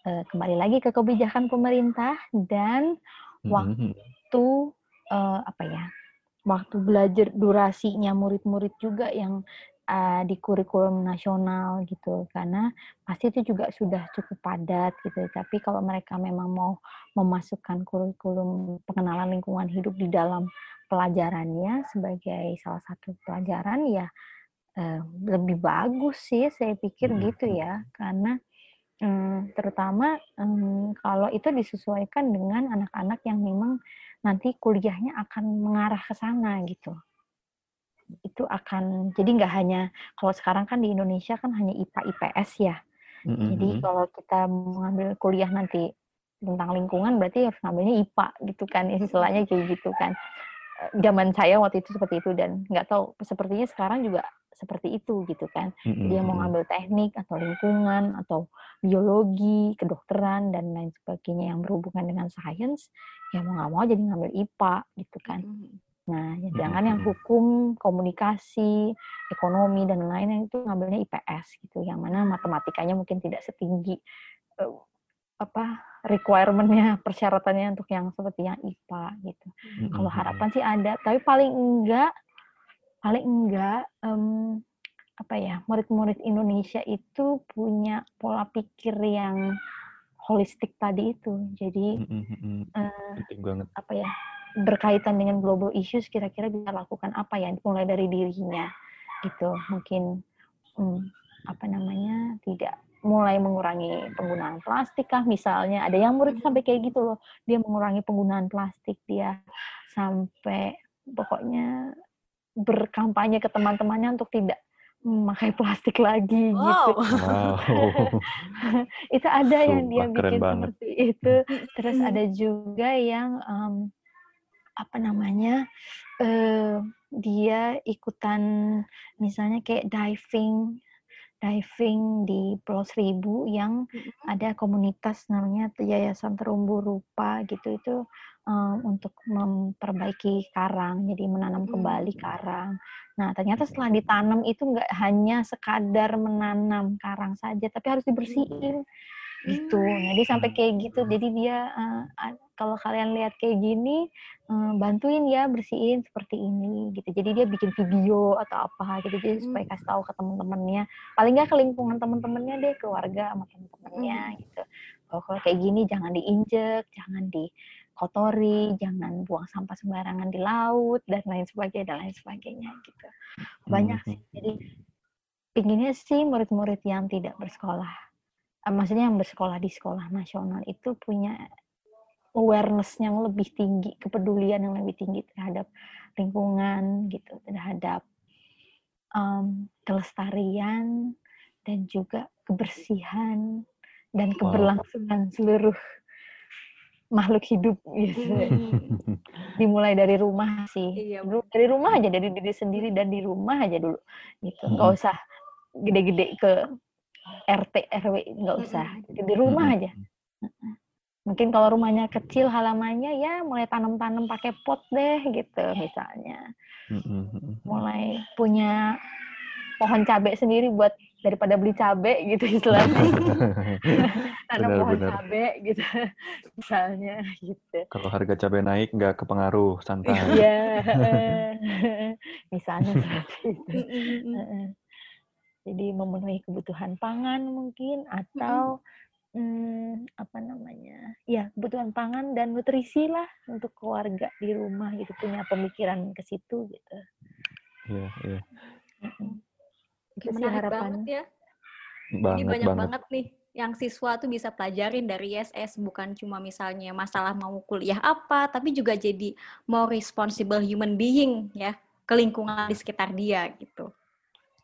eh, kembali lagi ke kebijakan pemerintah dan Mhm. waktu eh, apa ya waktu belajar durasinya murid-murid juga yang eh, di kurikulum nasional gitu. Karena pasti itu juga sudah cukup padat gitu. Tapi kalau mereka memang mau memasukkan kurikulum pengenalan lingkungan hidup di dalam pelajarannya sebagai salah satu pelajaran ya eh, lebih bagus sih saya pikir Mhm. gitu ya. Karena mm, terutama mm, kalau itu disesuaikan dengan anak-anak yang memang nanti kuliahnya akan mengarah ke sana gitu itu akan jadi nggak hanya kalau sekarang kan di Indonesia kan hanya IPA IPS ya Mhm. jadi kalau kita mengambil kuliah nanti tentang lingkungan berarti harus ngambilnya IPA gitu kan istilahnya kayak gitu kan Eh, zaman saya waktu itu seperti itu dan nggak tahu sepertinya sekarang juga seperti itu gitu kan Mhm. dia mau ngambil teknik atau lingkungan atau biologi, kedokteran dan lain sebagainya yang berhubungan dengan sains, ya mau nggak mau jadi ngambil IPA gitu kan. Mhm. Nah, jangan yang Mhm. hukum, komunikasi, ekonomi dan lain-lain itu ngambilnya IPS gitu, yang mana matematikanya mungkin tidak setinggi eh, apa requirement-nya, persyaratannya untuk yang seperti yang IPA gitu. Mhm. Kalau harapan sih ada, tapi paling enggak paling enggak em, apa ya murid-murid Indonesia itu punya pola pikir yang holistik tadi itu. Jadi eh, penting banget. apa ya berkaitan dengan global issues kira-kira bisa lakukan apa ya mulai dari dirinya gitu mungkin hmm, apa namanya tidak mulai mengurangi penggunaan plastik kah misalnya ada yang murid sampai kayak gitu loh dia mengurangi penggunaan plastik dia sampai pokoknya berkampanye ke teman-temannya untuk tidak memakai plastik lagi wow. gitu. Wow. itu ada yang dia bikin banget. seperti itu. Terus ada juga yang um, apa namanya eh dia ikutan misalnya kayak diving diving di Pulau Seribu yang ada komunitas namanya Yayasan Terumbu Rupa gitu itu um, untuk memperbaiki karang jadi menanam kembali karang. Nah ternyata setelah ditanam itu nggak hanya sekadar menanam karang saja tapi harus dibersihin gitu. Jadi sampai kayak gitu. Jadi dia uh, kalau kalian lihat kayak gini uh, bantuin ya bersihin seperti ini gitu. Jadi dia bikin video atau apa gitu jadi supaya kasih tahu ke teman-temannya. Paling nggak ke lingkungan teman-temannya deh, keluarga sama teman-temannya gitu. Kalau kalau kayak gini jangan diinjek, jangan dikotori, jangan buang sampah sembarangan di laut dan lain sebagainya dan lain sebagainya gitu. Banyak sih. Jadi pinginnya sih murid-murid yang tidak bersekolah uh, maksudnya yang bersekolah di sekolah nasional itu punya awareness yang lebih tinggi, kepedulian yang lebih tinggi terhadap lingkungan gitu, terhadap um, kelestarian dan juga kebersihan dan Wow. keberlangsungan seluruh makhluk hidup gitu. Dimulai dari rumah sih. Iya. Dulu Dari rumah aja, dari diri sendiri dan di rumah aja dulu gitu. Nggak Mm-mm. usah gede-gede ke RT RW nggak usah. Jadi di rumah aja. Mungkin kalau rumahnya kecil halamannya ya mulai tanam-tanam pakai pot deh gitu misalnya. Mm-mm. Mulai punya pohon cabai sendiri buat daripada beli cabai gitu istilahnya. Tanam pohon cabai gitu misalnya gitu. Kalau harga cabai naik nggak kepengaruh, santai. Iya. misalnya seperti itu. Jadi memenuhi kebutuhan pangan mungkin atau hmm, apa namanya? Ya, kebutuhan pangan dan nutrisi lah untuk keluarga di rumah gitu punya pemikiran ke situ gitu. Iya, iya. Itu sih menarik harapan. banget ya. Banget, banyak banget. banget nih yang siswa tuh bisa pelajarin dari ISS bukan cuma misalnya masalah mau kuliah apa, tapi juga jadi more responsible human being ya ke lingkungan di sekitar dia gitu.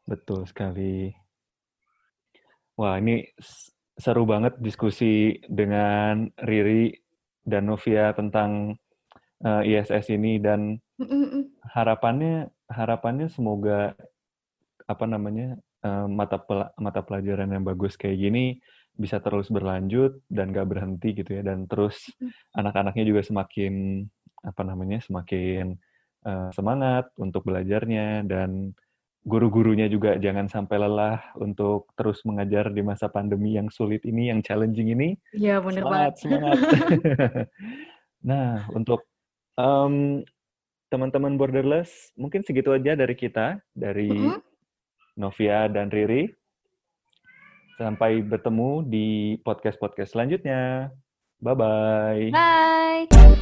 Betul sekali. Wah, ini seru banget diskusi dengan Riri dan Novia tentang eh, ISS ini dan harapannya harapannya semoga apa namanya eh, mata pel- mata pelajaran yang bagus kayak gini bisa terus berlanjut dan gak berhenti gitu ya. Dan terus anak-anaknya juga semakin apa namanya semakin eh, semangat untuk belajarnya dan guru-gurunya juga jangan sampai lelah untuk terus mengajar di masa pandemi yang sulit ini yang challenging ini Iya semangat banget. semangat nah untuk em, teman-teman borderless mungkin segitu aja dari kita dari Mm-mm. Novia dan Riri sampai bertemu di podcast podcast selanjutnya bye bye Bye. Bye.